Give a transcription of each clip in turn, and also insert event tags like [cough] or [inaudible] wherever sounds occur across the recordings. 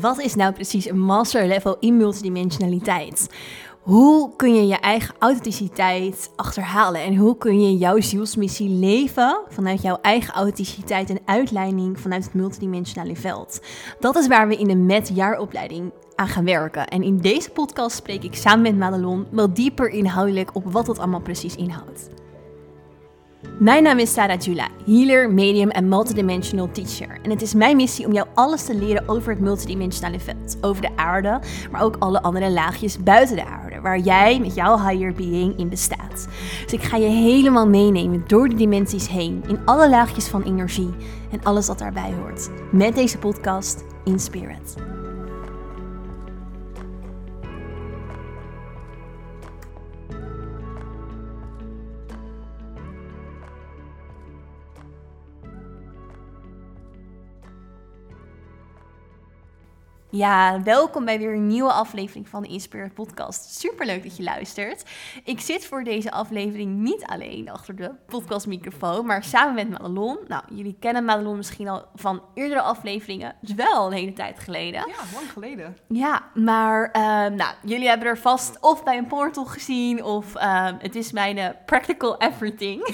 Wat is nou precies een master level in multidimensionaliteit? Hoe kun je je eigen authenticiteit achterhalen en hoe kun je jouw zielsmissie leven vanuit jouw eigen authenticiteit en uitleiding vanuit het multidimensionale veld? Dat is waar we in de MET jaaropleiding aan gaan werken. En in deze podcast spreek ik samen met Madelon wel dieper inhoudelijk op wat dat allemaal precies inhoudt. Mijn naam is Sarah Jula, healer, medium en multidimensional teacher. En het is mijn missie om jou alles te leren over het multidimensionale veld, over de aarde, maar ook alle andere laagjes buiten de aarde, waar jij met jouw higher being in bestaat. Dus ik ga je helemaal meenemen door de dimensies heen, in alle laagjes van energie en alles wat daarbij hoort. Met deze podcast in Spirit. Ja, welkom bij weer een nieuwe aflevering van de Inspired Podcast. Superleuk dat je luistert. Ik zit voor deze aflevering niet alleen achter de podcastmicrofoon, maar samen met Madelon. Nou, jullie kennen Madelon misschien al van eerdere afleveringen. Dus wel een hele tijd geleden. Ja, lang geleden. Ja, maar uh, nou, jullie hebben er vast of bij een portal gezien of uh, het is mijn uh, practical everything.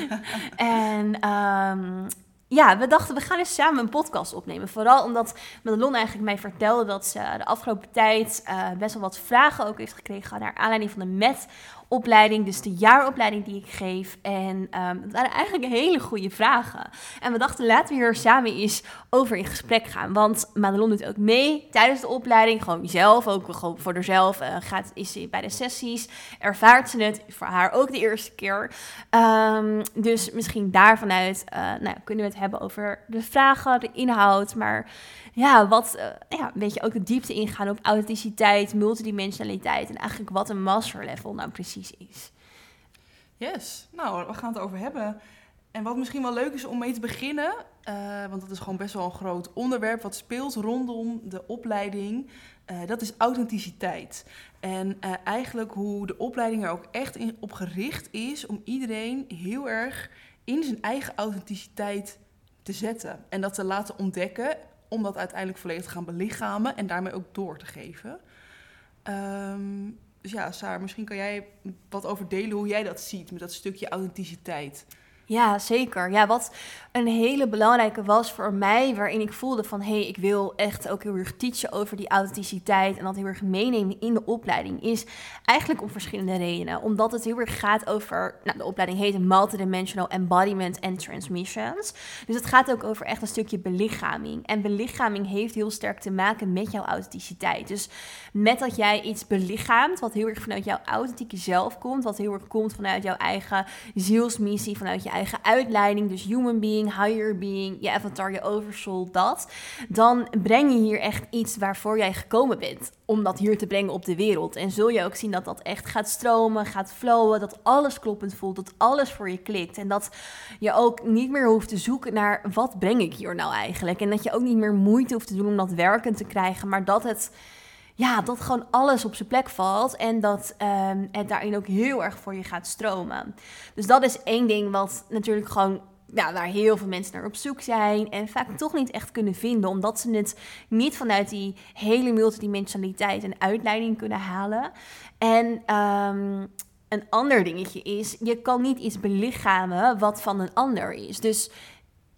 [laughs] en um, ja, we dachten we gaan eens samen een podcast opnemen. Vooral omdat Madelon eigenlijk mij vertelde dat ze de afgelopen tijd uh, best wel wat vragen ook heeft gekregen naar aanleiding van de MET opleiding, dus de jaaropleiding die ik geef. En um, dat waren eigenlijk hele goede vragen. En we dachten, laten we hier samen eens over in gesprek gaan. Want Madelon doet ook mee tijdens de opleiding, gewoon zelf, ook gewoon voor haarzelf. Uh, gaat, is ze bij de sessies, ervaart ze het, voor haar ook de eerste keer. Um, dus misschien daarvanuit uh, nou, kunnen we het hebben over de vragen, de inhoud, maar ja, wat uh, ja, een beetje ook de diepte ingaan op authenticiteit, multidimensionaliteit en eigenlijk wat een master level nou precies is. Yes, nou, we gaan het over hebben. En wat misschien wel leuk is om mee te beginnen, uh, want dat is gewoon best wel een groot onderwerp wat speelt rondom de opleiding, uh, dat is authenticiteit. En eigenlijk hoe de opleiding er ook echt in, op gericht is om iedereen heel erg in zijn eigen authenticiteit te zetten en dat te laten ontdekken om dat uiteindelijk volledig te gaan belichamen en daarmee ook door te geven. Um, dus ja, Saar, misschien kan jij wat over delen hoe jij dat ziet met dat stukje authenticiteit. Ja, zeker. Ja, wat een hele belangrijke was voor mij, waarin ik voelde van hé, hey, ik wil echt ook heel erg teachen over die authenticiteit en dat heel erg meenemen in de opleiding, is eigenlijk om verschillende redenen. Omdat het heel erg gaat over, nou, de opleiding heet Multidimensional Embodiment and Transmissions. Dus het gaat ook over echt een stukje belichaming. En belichaming heeft heel sterk te maken met jouw authenticiteit. Dus met dat jij iets belichaamt, wat heel erg vanuit jouw authentieke zelf komt, wat heel erg komt vanuit jouw eigen zielsmissie, vanuit je eigen eigen uitleiding, dus human being, higher being, je avatar, je oversoul, dat, dan breng je hier echt iets waarvoor jij gekomen bent om dat hier te brengen op de wereld. En zul je ook zien dat dat echt gaat stromen, gaat flowen, dat alles kloppend voelt, dat alles voor je klikt en dat je ook niet meer hoeft te zoeken naar wat breng ik hier nou eigenlijk en dat je ook niet meer moeite hoeft te doen om dat werkend te krijgen, maar dat het ja, dat gewoon alles op zijn plek valt en dat um, het daarin ook heel erg voor je gaat stromen. Dus dat is één ding wat natuurlijk gewoon ja, waar heel veel mensen naar op zoek zijn en vaak toch niet echt kunnen vinden, omdat ze het niet vanuit die hele multidimensionaliteit en uitleiding kunnen halen. En um, een ander dingetje is, je kan niet iets belichamen wat van een ander is. Dus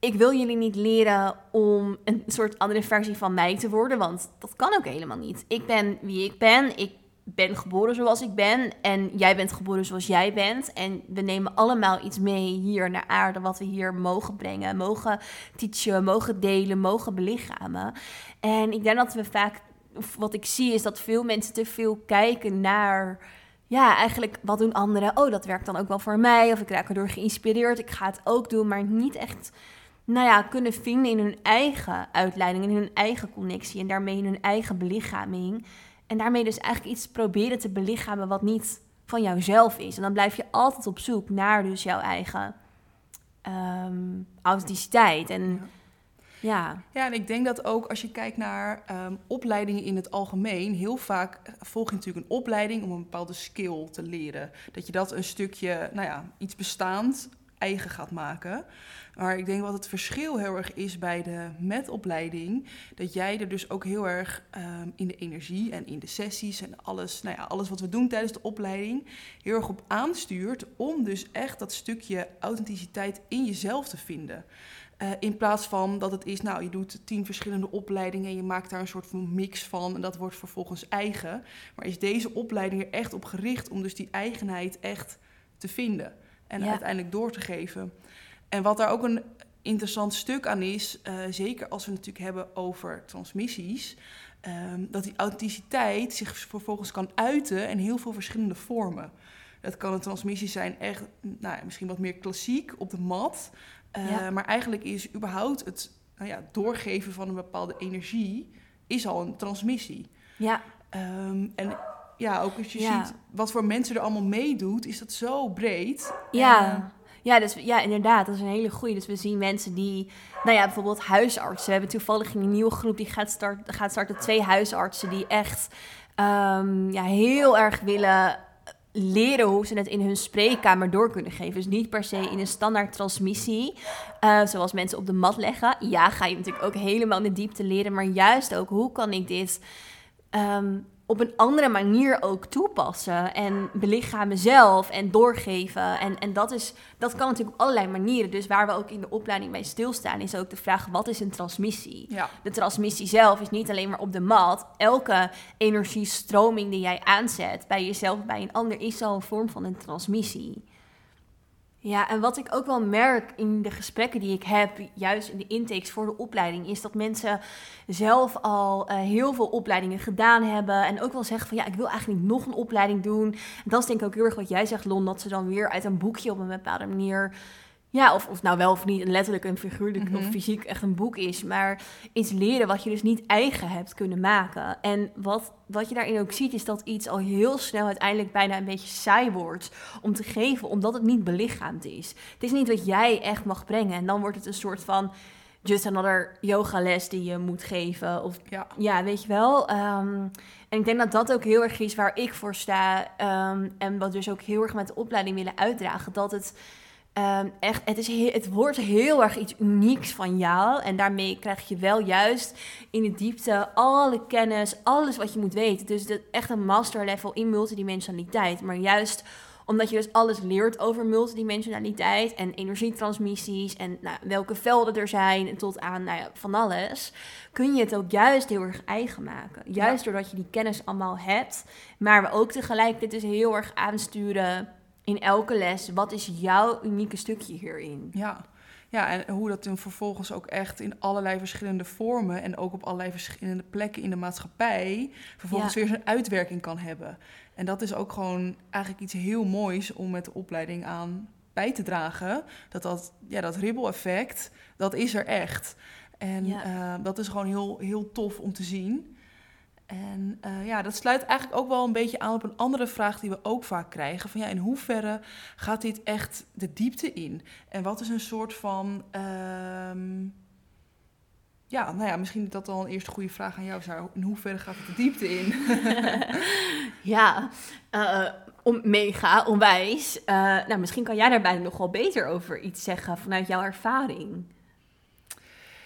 ik wil jullie niet leren om een soort andere versie van mij te worden, want dat kan ook helemaal niet. Ik ben wie ik ben. Ik ben geboren zoals ik ben en jij bent geboren zoals jij bent. En we nemen allemaal iets mee hier naar aarde wat we hier mogen brengen, mogen teachen, mogen delen, mogen belichamen. En ik denk dat we vaak, wat ik zie is dat veel mensen te veel kijken naar ja, eigenlijk wat doen anderen? Oh, dat werkt dan ook wel voor mij. Of ik raak erdoor geïnspireerd. Ik ga het ook doen, maar niet echt nou ja, kunnen vinden in hun eigen uitleiding, in hun eigen connectie en daarmee in hun eigen belichaming. En daarmee dus eigenlijk iets proberen te belichamen wat niet van jouzelf is. En dan blijf je altijd op zoek naar dus jouw eigen um, authenticiteit. En ja. ja. Ja, en ik denk dat ook als je kijkt naar um, opleidingen in het algemeen, heel vaak volg je natuurlijk een opleiding om een bepaalde skill te leren. Dat je dat een stukje, nou ja, iets bestaand eigen gaat maken. Maar ik denk wat het verschil heel erg is bij de MET-opleiding, dat jij er dus ook heel erg ehm, in de energie en in de sessies en alles, nou ja, alles wat we doen tijdens de opleiding, heel erg op aanstuurt om dus echt dat stukje authenticiteit in jezelf te vinden. Uh, in plaats van dat het is, nou, je doet tien verschillende opleidingen en je maakt daar een soort van mix van en dat wordt vervolgens eigen. Maar is deze opleiding er echt op gericht om dus die eigenheid echt te vinden en uiteindelijk door te geven. En wat daar ook een interessant stuk aan is, uh, zeker als we het natuurlijk hebben over transmissies, um, dat die authenticiteit zich vervolgens kan uiten in heel veel verschillende vormen. Dat kan een transmissie zijn, echt, nou, misschien wat meer klassiek op de mat. Uh, Maar eigenlijk is überhaupt het nou ja, doorgeven van een bepaalde energie is al een transmissie. Ja. Um, en ja, ook als je ziet wat voor mensen er allemaal meedoet, is dat zo breed. Ja. En, ja, dus, ja, inderdaad, dat is een hele goede. Dus we zien mensen die, nou ja, bijvoorbeeld huisartsen. We hebben toevallig een nieuwe groep die gaat, start, gaat starten. Twee huisartsen die echt um, ja, heel erg willen leren hoe ze het in hun spreekkamer door kunnen geven. Dus niet per se in een standaard transmissie, uh, zoals mensen op de mat leggen. Ja, ga je natuurlijk ook helemaal in de diepte leren, maar juist ook hoe kan ik dit um, op een andere manier ook toepassen en belichamen zelf en doorgeven. En, en dat, is, dat kan natuurlijk op allerlei manieren. Dus waar we ook in de opleiding bij stilstaan, is ook de vraag: wat is een transmissie? Ja. De transmissie zelf is niet alleen maar op de mat. Elke energiestroming die jij aanzet bij jezelf, bij een ander, is al een vorm van een transmissie. Ja, en wat ik ook wel merk in de gesprekken die ik heb, juist in de intakes voor de opleiding, is dat mensen zelf al uh, heel veel opleidingen gedaan hebben. En ook wel zeggen van ja, ik wil eigenlijk nog een opleiding doen. En dat is denk ik ook heel erg wat jij zegt, Lon, dat ze dan weer uit een boekje op een bepaalde manier ja, of, of nou wel of niet letterlijk een figuurlijk of mhm. fysiek echt een boek is. Maar iets leren wat je dus niet eigen hebt kunnen maken. En wat, wat je daarin ook ziet, is dat iets al heel snel uiteindelijk bijna een beetje saai wordt om te geven, omdat het niet belichaamd is. Het is niet wat jij echt mag brengen. En dan wordt het een soort van just another yogales die je moet geven. Of ja, ja weet je wel. Um, en ik denk dat dat ook heel erg is waar ik voor sta. Um, en wat dus ook heel erg met de opleiding willen uitdragen. Dat het Um, echt, het, is het wordt heel erg iets unieks van jou. En daarmee krijg je wel juist in de diepte alle kennis, alles wat je moet weten. Dus de, echt een master level in multidimensionaliteit. Maar juist omdat je dus alles leert over multidimensionaliteit en energietransmissies en nou, welke velden er zijn tot aan nou ja, van alles, kun je het ook juist heel erg eigen maken. Juist doordat je die kennis allemaal hebt, maar we ook tegelijkertijd dus heel erg aansturen in elke les, wat is jouw unieke stukje hierin? Ja. Ja, en hoe dat dan vervolgens ook echt in allerlei verschillende vormen en ook op allerlei verschillende plekken in de maatschappij vervolgens weer zijn uitwerking kan hebben. En dat is ook gewoon eigenlijk iets heel moois om met de opleiding aan bij te dragen. Dat dat, ja, dat ribbel-effect, dat is er echt. En uh, dat is gewoon heel, heel tof om te zien. En uh, ja, dat sluit eigenlijk ook wel een beetje aan op een andere vraag die we ook vaak krijgen. Van ja, in hoeverre gaat dit echt de diepte in? En wat is een soort van. Uh, ja, nou ja, misschien dat al een eerste goede vraag aan jou zou. In hoeverre gaat het de diepte in? [laughs] ja, uh, om, mega, onwijs. Uh, nou, misschien kan jij daarbij nog wel beter over iets zeggen vanuit jouw ervaring.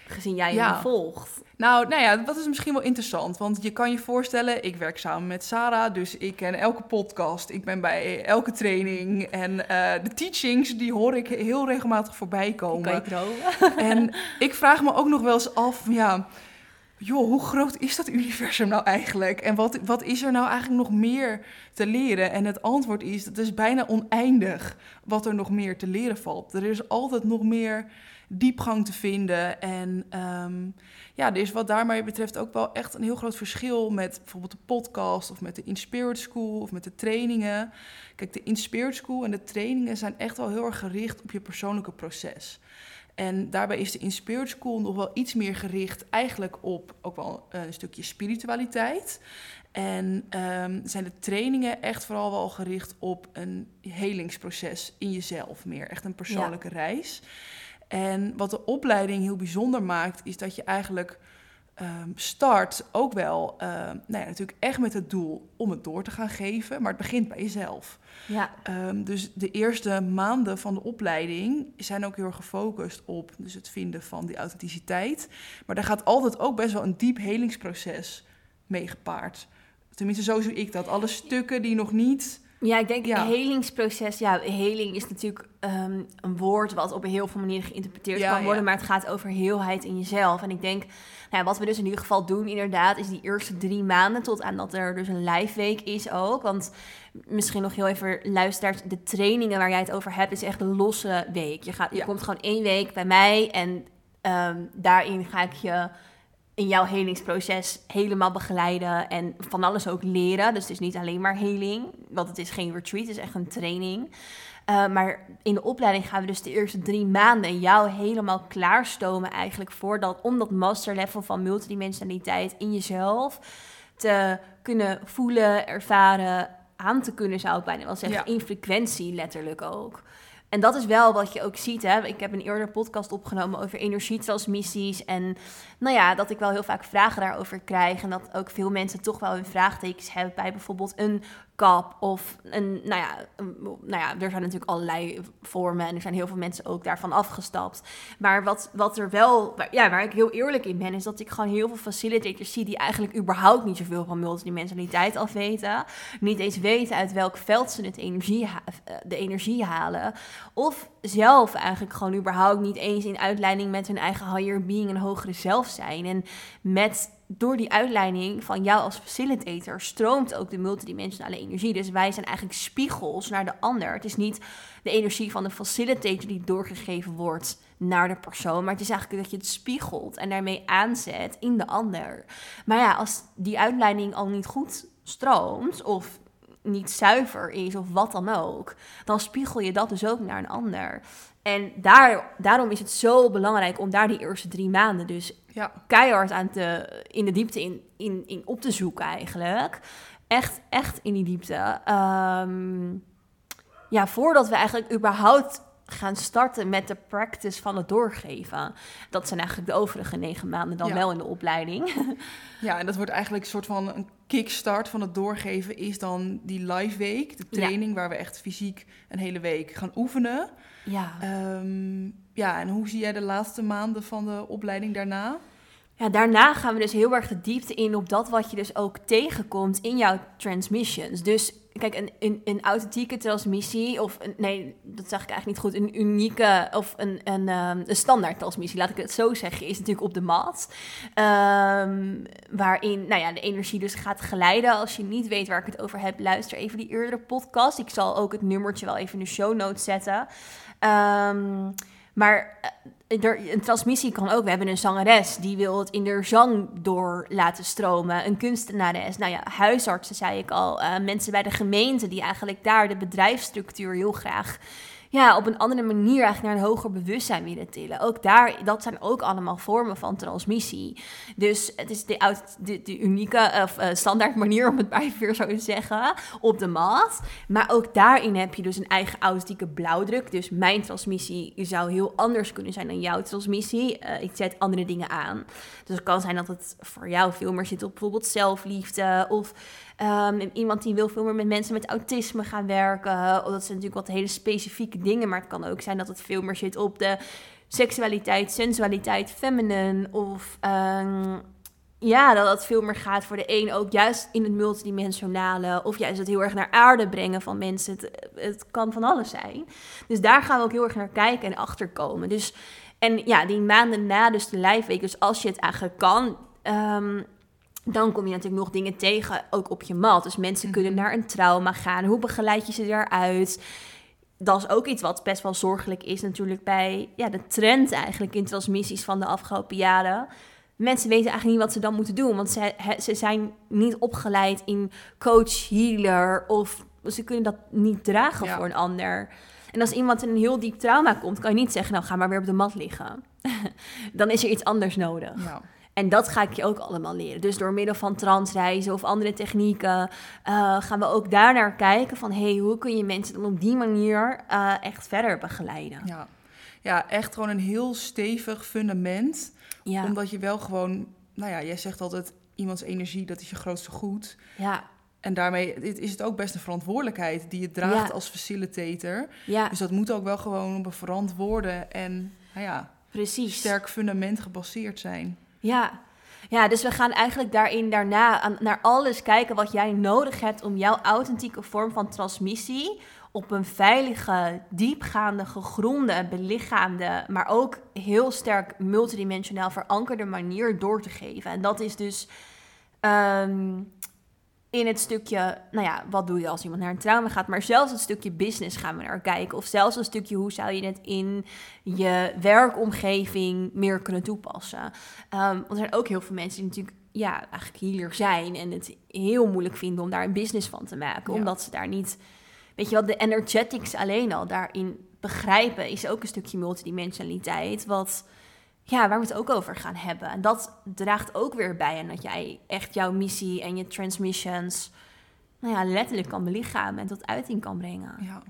Gezien jij ja. hem volgt. Nou, nou ja, dat is misschien wel interessant. Want je kan je voorstellen, ik werk samen met Sarah. Dus ik ken elke podcast. Ik ben bij elke training. En uh, de teachings, die hoor ik heel regelmatig voorbij komen. Kan je dromen. En [laughs] ik vraag me ook nog wel eens af, ja... Joh, hoe groot is dat universum nou eigenlijk? En wat, wat is er nou eigenlijk nog meer te leren? En het antwoord is, het is bijna oneindig wat er nog meer te leren valt. Er is altijd nog meer diepgang te vinden. En um, ja, er is wat daarmee betreft ook wel echt een heel groot verschil met bijvoorbeeld de podcast of met de Inspired School of met de trainingen. Kijk, de Inspired School en de trainingen zijn echt wel heel erg gericht op je persoonlijke proces. En daarbij is de Inspired School nog wel iets meer gericht eigenlijk op ook wel een stukje spiritualiteit. En um, zijn de trainingen echt vooral wel gericht op een helingsproces in jezelf meer. Echt een persoonlijke reis. En wat de opleiding heel bijzonder maakt, is dat je eigenlijk ehm, start ook wel, ehm, nou ja, natuurlijk echt met het doel om het door te gaan geven, maar het begint bij jezelf. Ja. Ehm, dus de eerste maanden van de opleiding zijn ook heel erg gefocust op dus het vinden van die authenticiteit. Maar daar gaat altijd ook best wel een diep helingsproces mee gepaard. Tenminste, zo zie ik dat. Alle stukken die nog niet Ja, ik denk Ja. helingsproces. Ja, heling is natuurlijk ehm, een woord wat op heel veel manieren geïnterpreteerd Ja, kan worden, ja. maar het gaat over heelheid in jezelf. En ik denk, nou ja, wat we dus in ieder geval doen, inderdaad, is die eerste drie maanden tot aan dat er dus een live week is ook. Want misschien nog heel even luisteraars, de trainingen waar jij het over hebt, is echt een losse week. Je, gaat, je komt gewoon één week bij mij en ehm, daarin ga ik je in jouw helingsproces helemaal begeleiden en van alles ook leren. Dus het is niet alleen maar heling, want het is geen retreat, het is echt een training. Uh, maar in de opleiding gaan we dus de eerste drie maanden jou helemaal klaarstomen eigenlijk voor dat, om dat masterlevel van multidimensionaliteit in jezelf te kunnen voelen, ervaren, aan te kunnen zou ik bijna wel zeggen, Ja. in frequentie letterlijk ook. En dat is wel wat je ook ziet. Hè? Ik heb een eerder podcast opgenomen over energietransmissies. En nou ja, dat ik wel heel vaak vragen daarover krijg. En dat ook veel mensen toch wel hun vraagtekens hebben bij bijvoorbeeld een kap of een, nou ja, nou ja, er zijn natuurlijk allerlei vormen en er zijn heel veel mensen ook daarvan afgestapt. Maar wat, wat er wel, ja, waar ik heel eerlijk in ben, is dat ik gewoon heel veel facilitators zie die eigenlijk überhaupt niet zoveel van multidimensionaliteit afweten. Niet eens weten uit welk veld ze het energie eh, de energie halen. Of zelf eigenlijk gewoon überhaupt niet eens in uitleiding met hun eigen higher being en hogere zelf zijn. En met door die uitleiding van jou als facilitator stroomt ook de multidimensionale energie. Dus wij zijn eigenlijk spiegels naar de ander. Het is niet de energie van de facilitator die doorgegeven wordt naar de persoon, maar het is eigenlijk dat je het spiegelt en daarmee aanzet in de ander. Maar ja, als die uitleiding al niet goed stroomt of niet zuiver is of wat dan ook, dan spiegel je dat dus ook naar een ander. En daar, daarom is het zo belangrijk om daar die eerste drie maanden dus Ja, keihard aan te, in de diepte in, in, in op te zoeken eigenlijk. Echt, echt in die diepte. Ehm, ja, voordat we eigenlijk überhaupt gaan starten met de practice van het doorgeven. Dat zijn eigenlijk de overige negen maanden dan Ja. wel in de opleiding. [laughs] ja, en dat wordt eigenlijk een soort van een kickstart van het doorgeven is dan die live week, de Ja. training waar we echt fysiek een hele week gaan oefenen. ja. Ehm, ja, en hoe zie jij de laatste maanden van de opleiding daarna? Ja, daarna gaan we dus heel erg de diepte in op dat wat je dus ook tegenkomt in jouw transmissions. Dus kijk, een, een, een authentieke transmissie, of een, nee, dat zeg ik eigenlijk niet goed, een unieke of een, een, ehm, een standaard transmissie, laat ik het zo zeggen, is natuurlijk op de mat. Ehm, waarin nou ja, de energie dus gaat geleiden. Als je niet weet waar ik het over heb, luister even die eerdere podcast. Ik zal ook het nummertje wel even in de show notes zetten. Ehm, maar eh, een transmissie kan ook. We hebben een zangeres die wil het in de zang door laten stromen. Een kunstenares. Nou ja, huisartsen zei ik al. Eh, mensen bij de gemeente die eigenlijk daar de bedrijfsstructuur heel graag ja, op een andere manier eigenlijk naar een hoger bewustzijn willen tillen. Ook daar, dat zijn ook allemaal vormen van transmissie. Dus het is de, de, de unieke of eh, standaard manier, om het [laughs] maar weer zo te zeggen, op de mat. Maar ook daarin heb je dus een eigen authentieke blauwdruk. Dus mijn transmissie zou heel anders kunnen zijn dan jouw transmissie. Eh, ik zet andere dingen aan. Dus het kan zijn dat het voor jou veel meer zit op bijvoorbeeld zelfliefde of Ehm, iemand die wil veel meer met mensen met autisme gaan werken. Of dat zijn natuurlijk wat hele specifieke dingen. Maar het kan ook zijn dat het veel meer zit op de seksualiteit, sensualiteit, feminine. Of ehm, ja, dat het veel meer gaat voor de een ook juist in het multidimensionale. Of juist het heel erg naar aarde brengen van mensen. Het, het kan van alles zijn. Dus daar gaan we ook heel erg naar kijken en achterkomen. Dus, en ja, die maanden na dus de lijfweek. Dus als je het eigenlijk kan... ehm, dan kom je natuurlijk nog dingen tegen, ook op je mat. Dus mensen kunnen naar een trauma gaan. Hoe begeleid je ze daaruit? Dat is ook iets wat best wel zorgelijk is natuurlijk bij ja, de trend eigenlijk in transmissies van de afgelopen jaren. Mensen weten eigenlijk niet wat ze dan moeten doen, want ze, he- ze zijn niet opgeleid in coach, healer of ze kunnen dat niet dragen Ja. voor een ander. En als iemand in een heel diep trauma komt, kan je niet zeggen, nou ga maar weer op de mat liggen. [laughs] dan is er iets anders nodig. Ja. En dat ga ik je ook allemaal leren. Dus door middel van transreizen of andere technieken eh, gaan we ook daar naar kijken van hey, hoe kun je mensen dan op die manier eh, echt verder begeleiden. Ja. ja, echt gewoon een heel stevig fundament. Ja, Omdat je wel gewoon nou ja, jij zegt altijd iemands energie, dat is je grootste goed. Ja, En daarmee is het ook best een verantwoordelijkheid die je draagt Ja. als facilitator. ja Dus dat moet ook wel gewoon op een verantwoorde en nou ja, precies. sterk fundament gebaseerd zijn. Ja. ja, dus we gaan eigenlijk daarin daarna naar alles kijken wat jij nodig hebt om jouw authentieke vorm van transmissie op een veilige, diepgaande, gegronde, belichaamde, maar ook heel sterk multidimensionaal verankerde manier door te geven. En dat is dus ehm, in het stukje, nou ja, wat doe je als iemand naar een trauma gaat, maar zelfs het stukje business gaan we naar kijken. Of zelfs een stukje hoe zou je het in je werkomgeving meer kunnen toepassen. Ehm, want er zijn ook heel veel mensen die natuurlijk ja, eigenlijk hier zijn en het heel moeilijk vinden om daar een business van te maken. Ja. Omdat ze daar niet, weet je wat, de energetics alleen al daarin begrijpen is ook een stukje multidimensionaliteit. Wat, ja, waar we het ook over gaan hebben. En dat draagt ook weer bij en dat jij echt jouw missie en je transmissions, nou ja, letterlijk kan belichamen en tot uiting kan brengen. Ja.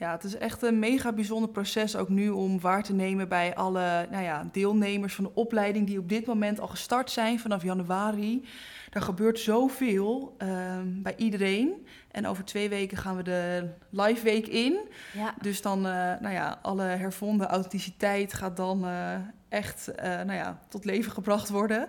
Ja, het is echt een mega bijzonder proces ook nu om waar te nemen bij alle nou ja, deelnemers van de opleiding die op dit moment al gestart zijn vanaf januari. Er gebeurt zoveel ehm, bij iedereen. En over twee weken gaan we de live week in. Ja, Dus dan, eh, nou ja, alle hervonden authenticiteit gaat dan eh, echt eh, nou ja, tot leven gebracht worden.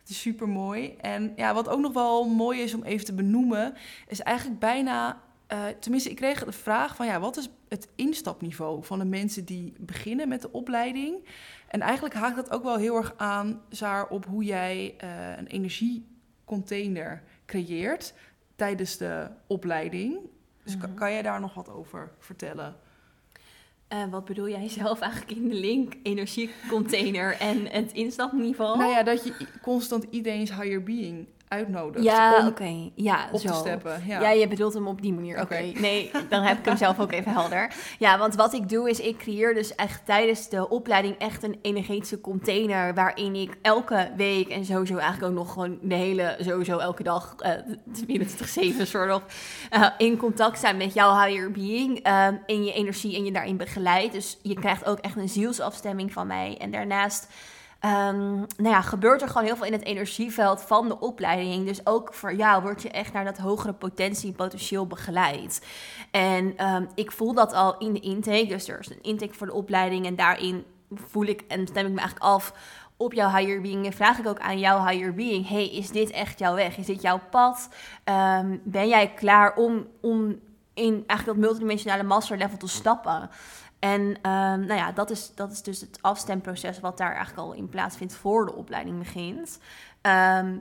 Het is super mooi. En ja, wat ook nog wel mooi is om even te benoemen, is eigenlijk bijna. Eh, tenminste, ik kreeg de vraag van ja, wat is het instapniveau van de mensen die beginnen met de opleiding? En eigenlijk haakt dat ook wel heel erg aan, Saar, op hoe jij eh, een energiecontainer creëert tijdens de opleiding. Dus kan, Mhm. kan jij daar nog wat over vertellen? Eh, wat bedoel jij zelf [laughs] eigenlijk in de link, energiecontainer en het instapniveau? Nou ja, dat je constant iedereen's higher being uitnodigt ja, om oké. Ja, op zo. te steppen. Ja. Ja. je bedoelt hem op die manier. Oké, nee, dan heb ik hem zelf ook even helder. Ja, want wat ik doe is, ik creëer dus echt tijdens de opleiding echt een energetische container waarin ik elke week en sowieso eigenlijk ook nog gewoon de hele, sowieso elke dag, eh 24-7 soort of, eh, in contact zijn met jouw higher being ehm, en je energie en je daarin begeleid. Dus je krijgt ook echt een zielsafstemming van mij. En daarnaast Ehm, nou ja, gebeurt er gewoon heel veel in het energieveld van de opleiding. Dus ook voor jou word je echt naar dat hogere potentie en potentieel begeleid. En ehm, ik voel dat al in de intake. Dus er is een intake voor de opleiding en daarin voel ik en stem ik me eigenlijk af op jouw higher being en vraag ik ook aan jouw higher being: hey, is dit echt jouw weg? Is dit jouw pad? Ehm, ben jij klaar om, om in eigenlijk dat multidimensionale master level te stappen? En ehm, nou ja, dat is, dat is dus het afstemproces wat daar eigenlijk al in plaatsvindt voor de opleiding begint. Ehm,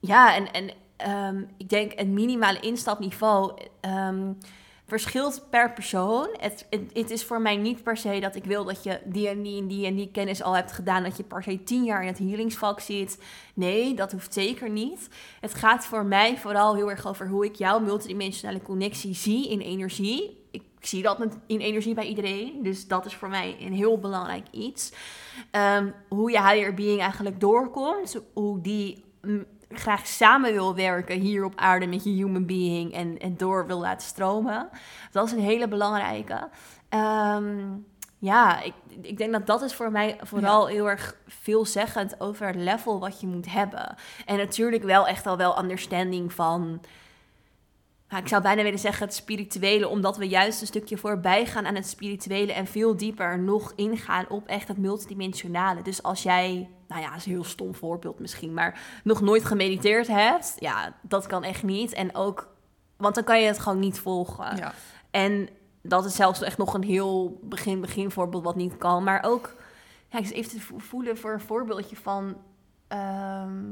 ja, en, en ehm, ik denk het minimale instapniveau verschilt per persoon. Het, het, het is voor mij niet per se dat ik wil dat je die en die en die en die kennis al hebt gedaan, dat je per se tien jaar in het healingsvak zit. Nee, dat hoeft zeker niet. Het gaat voor mij vooral heel erg over hoe ik jouw multidimensionale connectie zie in energie. Ik zie dat in energie bij iedereen, dus dat is voor mij een heel belangrijk iets. Ehm, hoe je higher being eigenlijk doorkomt, hoe die mm, graag samen wil werken hier op aarde met je human being en, en door wil laten stromen. Dat is een hele belangrijke. Ehm, ja, ik, ik denk dat dat is voor mij vooral heel erg veelzeggend over het level wat je moet hebben. En natuurlijk wel echt al wel understanding van... nou, ik zou bijna willen zeggen het spirituele, omdat we juist een stukje voorbij gaan aan het spirituele en veel dieper nog ingaan op echt het multidimensionale. Dus als jij, nou ja, is een heel stom voorbeeld misschien, maar nog nooit gemediteerd hebt, ja, dat kan echt niet. En ook, want dan kan je het gewoon niet volgen. Ja. En dat is zelfs echt nog een heel begin, begin voorbeeld wat niet kan. Maar ook, ja, ik eens even te vo- voelen voor een voorbeeldje van... ehm,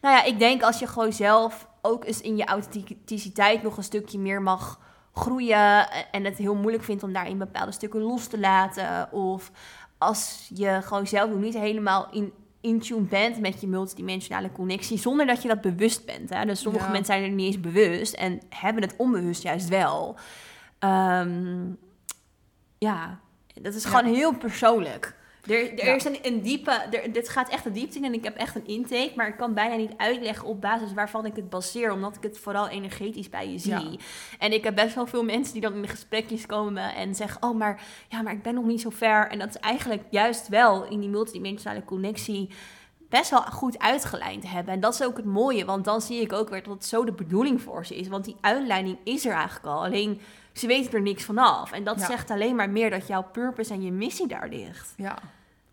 nou ja, ik denk als je gewoon zelf ook eens in je authenticiteit nog een stukje meer mag groeien... en het heel moeilijk vindt om daarin bepaalde stukken los te laten... of als je gewoon zelf nog niet helemaal in, in tune bent met je multidimensionale connectie... zonder dat je dat bewust bent. Hè? Dus sommige Ja. mensen zijn er niet eens bewust en hebben het onbewust juist wel... Ehm, ja, dat is Ja. gewoon heel persoonlijk. Er, er Ja. is een, een diepe, er, dit gaat echt de diepte in en ik heb echt een intake, maar ik kan bijna niet uitleggen op basis waarvan ik het baseer, omdat ik het vooral energetisch bij je zie. Ja. En ik heb best wel veel mensen die dan in de gesprekjes komen en zeggen, oh, maar, ja, maar ik ben nog niet zo ver. En dat is eigenlijk juist wel in die multidimensionale connectie best wel goed uitgelijnd hebben. En dat is ook het mooie, want dan zie ik ook weer dat het zo de bedoeling voor ze is. Want die uitleiding is er eigenlijk al. Alleen ze weten er niks vanaf. En dat Ja. zegt alleen maar meer dat jouw purpose en je missie daar ligt. Ja.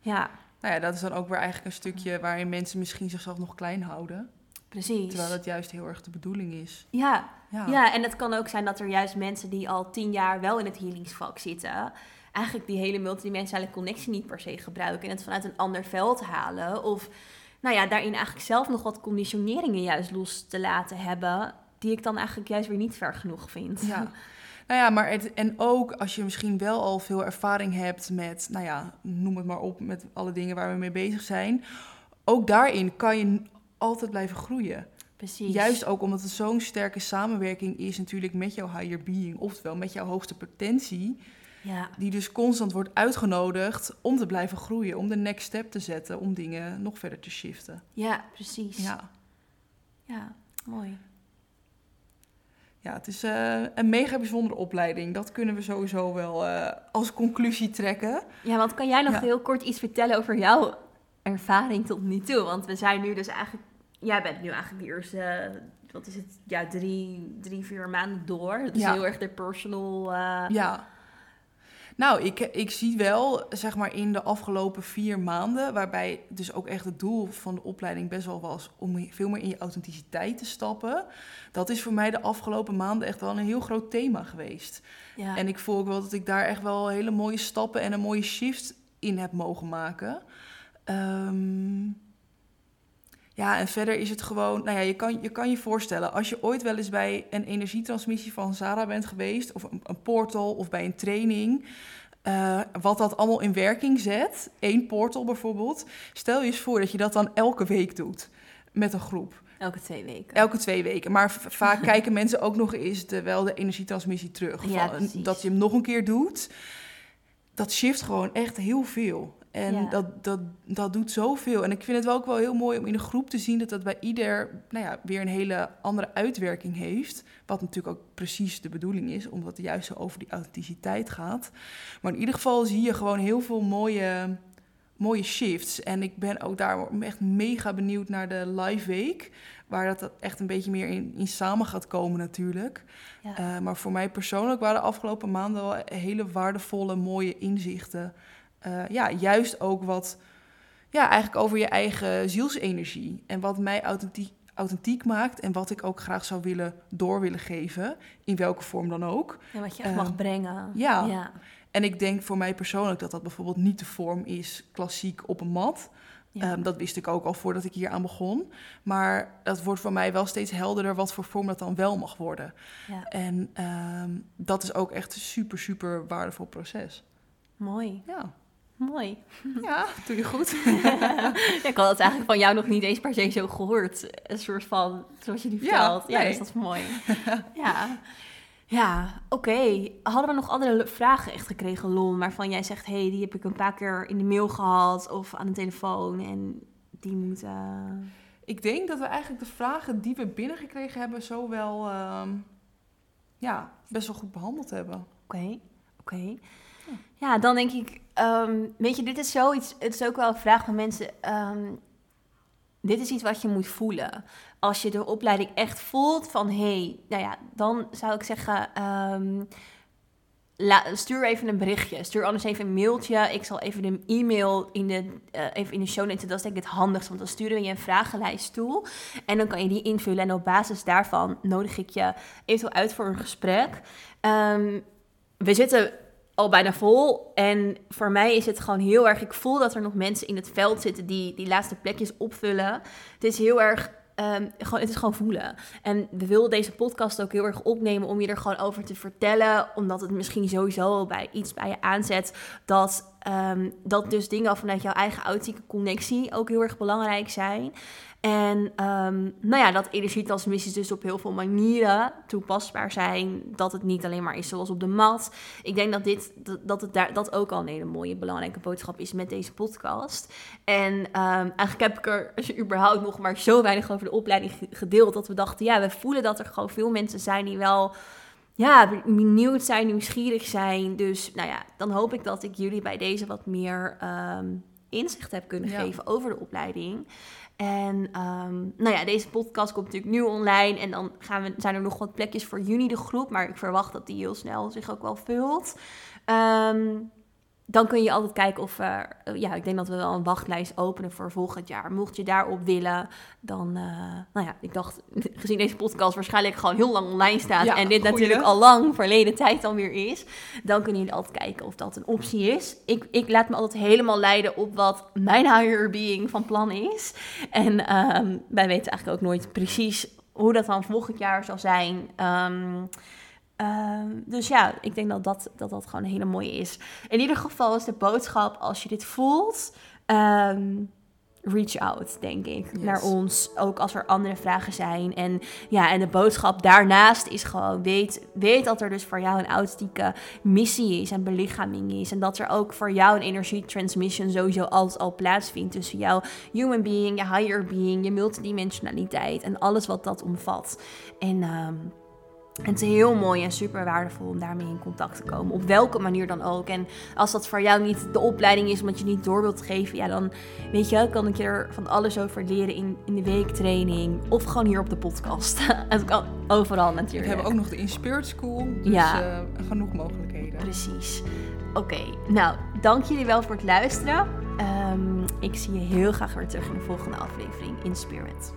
Ja, Nou ja, dat is dan ook weer eigenlijk een stukje waarin mensen misschien zichzelf nog klein houden. precies. Terwijl dat juist heel erg de bedoeling is. Ja, Ja. Ja, en het kan ook zijn dat er juist mensen die al tien jaar wel in het healingsvak zitten, eigenlijk die hele multidimensionale connectie niet per se gebruiken en het vanuit een ander veld halen. Of nou ja, daarin eigenlijk zelf nog wat conditioneringen juist los te laten hebben, die ik dan eigenlijk juist weer niet ver genoeg vind. Ja. [laughs] Nou ja, maar het, en ook als je misschien wel al veel ervaring hebt met, nou ja, noem het maar op, met alle dingen waar we mee bezig zijn. Ook daarin kan je altijd blijven groeien. Precies. Juist ook omdat het zo'n sterke samenwerking is natuurlijk met jouw higher being, oftewel met jouw hoogste potentie, Ja, die dus constant wordt uitgenodigd om te blijven groeien, om de next step te zetten, om dingen nog verder te shiften. ja, precies. Ja, Ja, mooi. Ja het is eh, een mega bijzondere opleiding. Dat kunnen we sowieso wel eh, als conclusie trekken. Ja, want kan jij nog Ja. heel kort iets vertellen over jouw ervaring tot nu toe? Want we zijn nu dus eigenlijk... Jij bent nu eigenlijk de eerste, wat is het, ja, drie, drie vier maanden door. Dat is Ja. heel erg de personal... eh, Ja. Nou, ik, ik zie wel, zeg maar, in de afgelopen vier maanden, waarbij dus ook echt het doel van de opleiding best wel was om veel meer in je authenticiteit te stappen. Dat is voor mij de afgelopen maanden echt wel een heel groot thema geweest. ja. En ik voel ook wel dat ik daar echt wel hele mooie stappen en een mooie shift in heb mogen maken. Ehm, ja, en verder is het gewoon, nou ja, je kan, je kan je voorstellen, als je ooit wel eens bij een energietransmissie van Sarah bent geweest, of een, een portal, of bij een training, eh, wat dat allemaal in werking zet, één portal bijvoorbeeld, stel je eens voor dat je dat dan elke week doet met een groep. Elke twee weken. Elke twee weken. Maar [laughs] vaak kijken mensen ook nog eens de, wel de energietransmissie terug. Ja, Van- dat je hem nog een keer doet. Dat shift gewoon echt heel veel. En Ja. dat, dat, dat doet zoveel. En ik vind het wel ook wel heel mooi om in een groep te zien dat dat bij ieder nou ja, weer een hele andere uitwerking heeft. Wat natuurlijk ook precies de bedoeling is, omdat het juist zo over die authenticiteit gaat. Maar in ieder geval zie je gewoon heel veel mooie, mooie shifts. En ik ben ook daar echt mega benieuwd naar de live week. Waar dat echt een beetje meer in, in samen gaat komen natuurlijk. Ja. Eh, maar voor mij persoonlijk waren de afgelopen maanden wel hele waardevolle, mooie inzichten. Eh, ja, juist ook wat, ja, eigenlijk over je eigen zielsenergie. En wat mij authentiek, authentiek maakt en wat ik ook graag zou willen door willen geven. In welke vorm dan ook. Ja, wat je echt eh, mag brengen. ja. ja. En ik denk voor mij persoonlijk dat dat bijvoorbeeld niet de vorm is klassiek op een mat. Ja. Ehm, dat wist ik ook al voordat ik hier aan begon. Maar dat wordt voor mij wel steeds helderder wat voor vorm dat dan wel mag worden. ja. En ehm, dat is ook echt een super, super waardevol proces. Mooi. Ja, Mooi. ja doe je goed. [laughs] ik had het eigenlijk van jou nog niet eens per se zo gehoord. Een soort van, zoals je Ja, vertelt. Ja, nee. dus dat is mooi. [laughs] ja. Ja, oké. Hadden we nog andere vragen echt gekregen, Lon, waarvan jij zegt, hey, die heb ik een paar keer in de mail gehad of aan de telefoon en die moeten... ik denk dat we eigenlijk de vragen die we binnengekregen hebben... zo wel ehm, ja, best wel goed behandeld hebben. Oké, oké. Ja, dan denk ik, ehm, weet je, dit is zoiets, het is ook wel een vraag van mensen. ehm, dit is iets wat je moet voelen. Als je de opleiding echt voelt van, hé, hey, nou ja, dan zou ik zeggen, ehm, stuur even een berichtje. Stuur anders even een mailtje. Ik zal even de e-mail in de, eh, even in de show notes. Dat is denk ik het handigst, want dan sturen we je een vragenlijst toe. En dan kan je die invullen. En op basis daarvan nodig ik je eventueel uit voor een gesprek. We zitten al bijna vol. En voor mij is het gewoon heel erg. Ik voel dat er nog mensen in het veld zitten die die laatste plekjes opvullen. Het is heel erg. ehm, gewoon, het is gewoon voelen. En we willen deze podcast ook heel erg opnemen om je er gewoon over te vertellen. Omdat het misschien sowieso bij iets bij je aanzet. Dat, ehm, dat dus dingen vanuit jouw eigen authentieke connectie ook heel erg belangrijk zijn. En ehm, nou ja, dat energietransmissies dus op heel veel manieren toepasbaar zijn. Dat het niet alleen maar is zoals op de mat. Ik denk dat dit, dat, het daar, dat ook al een hele mooie, belangrijke boodschap is met deze podcast. En ehm, eigenlijk heb ik er überhaupt nog maar zo weinig over de opleiding ge- gedeeld. Dat we dachten, ja, we voelen dat er gewoon veel mensen zijn die wel ja, benieuwd zijn, nieuwsgierig zijn. Dus nou ja, dan hoop ik dat ik jullie bij deze wat meer ehm, inzicht heb kunnen Ja. geven over de opleiding. En ehm, nou ja, deze podcast komt natuurlijk nu online. En dan gaan we, zijn er nog wat plekjes voor juni de groep. Maar ik verwacht dat die heel snel zich ook wel vult. Ehm, dan kun je altijd kijken of... eh, ja, ik denk dat we wel een wachtlijst openen voor volgend jaar. Mocht je daarop willen, dan... eh, nou ja, ik dacht, [laughs] gezien deze podcast waarschijnlijk gewoon heel lang online staat... Ja, en dit goeie. natuurlijk al lang verleden tijd alweer is... dan kunnen jullie altijd kijken of dat een optie is. Ik, ik laat me altijd helemaal leiden op wat mijn higher being van plan is. En ehm, wij weten eigenlijk ook nooit precies hoe dat dan volgend jaar zal zijn... Ehm, ehm, dus ja, ik denk dat dat, dat dat gewoon een hele mooie is. In ieder geval is de boodschap, als je dit voelt, ehm, reach out, denk ik, Yes. naar ons. Ook als er andere vragen zijn. En ja, en de boodschap daarnaast is gewoon, weet, weet dat er dus voor jou een authentieke missie is en belichaming is. En dat er ook voor jou een energietransmission sowieso altijd al plaatsvindt tussen jouw human being, je higher being, je multidimensionaliteit en alles wat dat omvat. En... het is heel mooi en super waardevol om daarmee in contact te komen. Op welke manier dan ook. En als dat voor jou niet de opleiding is, omdat je niet door wilt geven, ja, dan weet je, kan ik je er van alles over leren in, in de weektraining. Of gewoon hier op de podcast. [laughs] Het kan overal We natuurlijk. hebben ook nog de Inspired School. Dus Ja. eh, genoeg mogelijkheden. Precies. Oké, nou, dank jullie wel voor het luisteren. Ehm, ik zie je heel graag weer terug in de volgende aflevering in Spirit.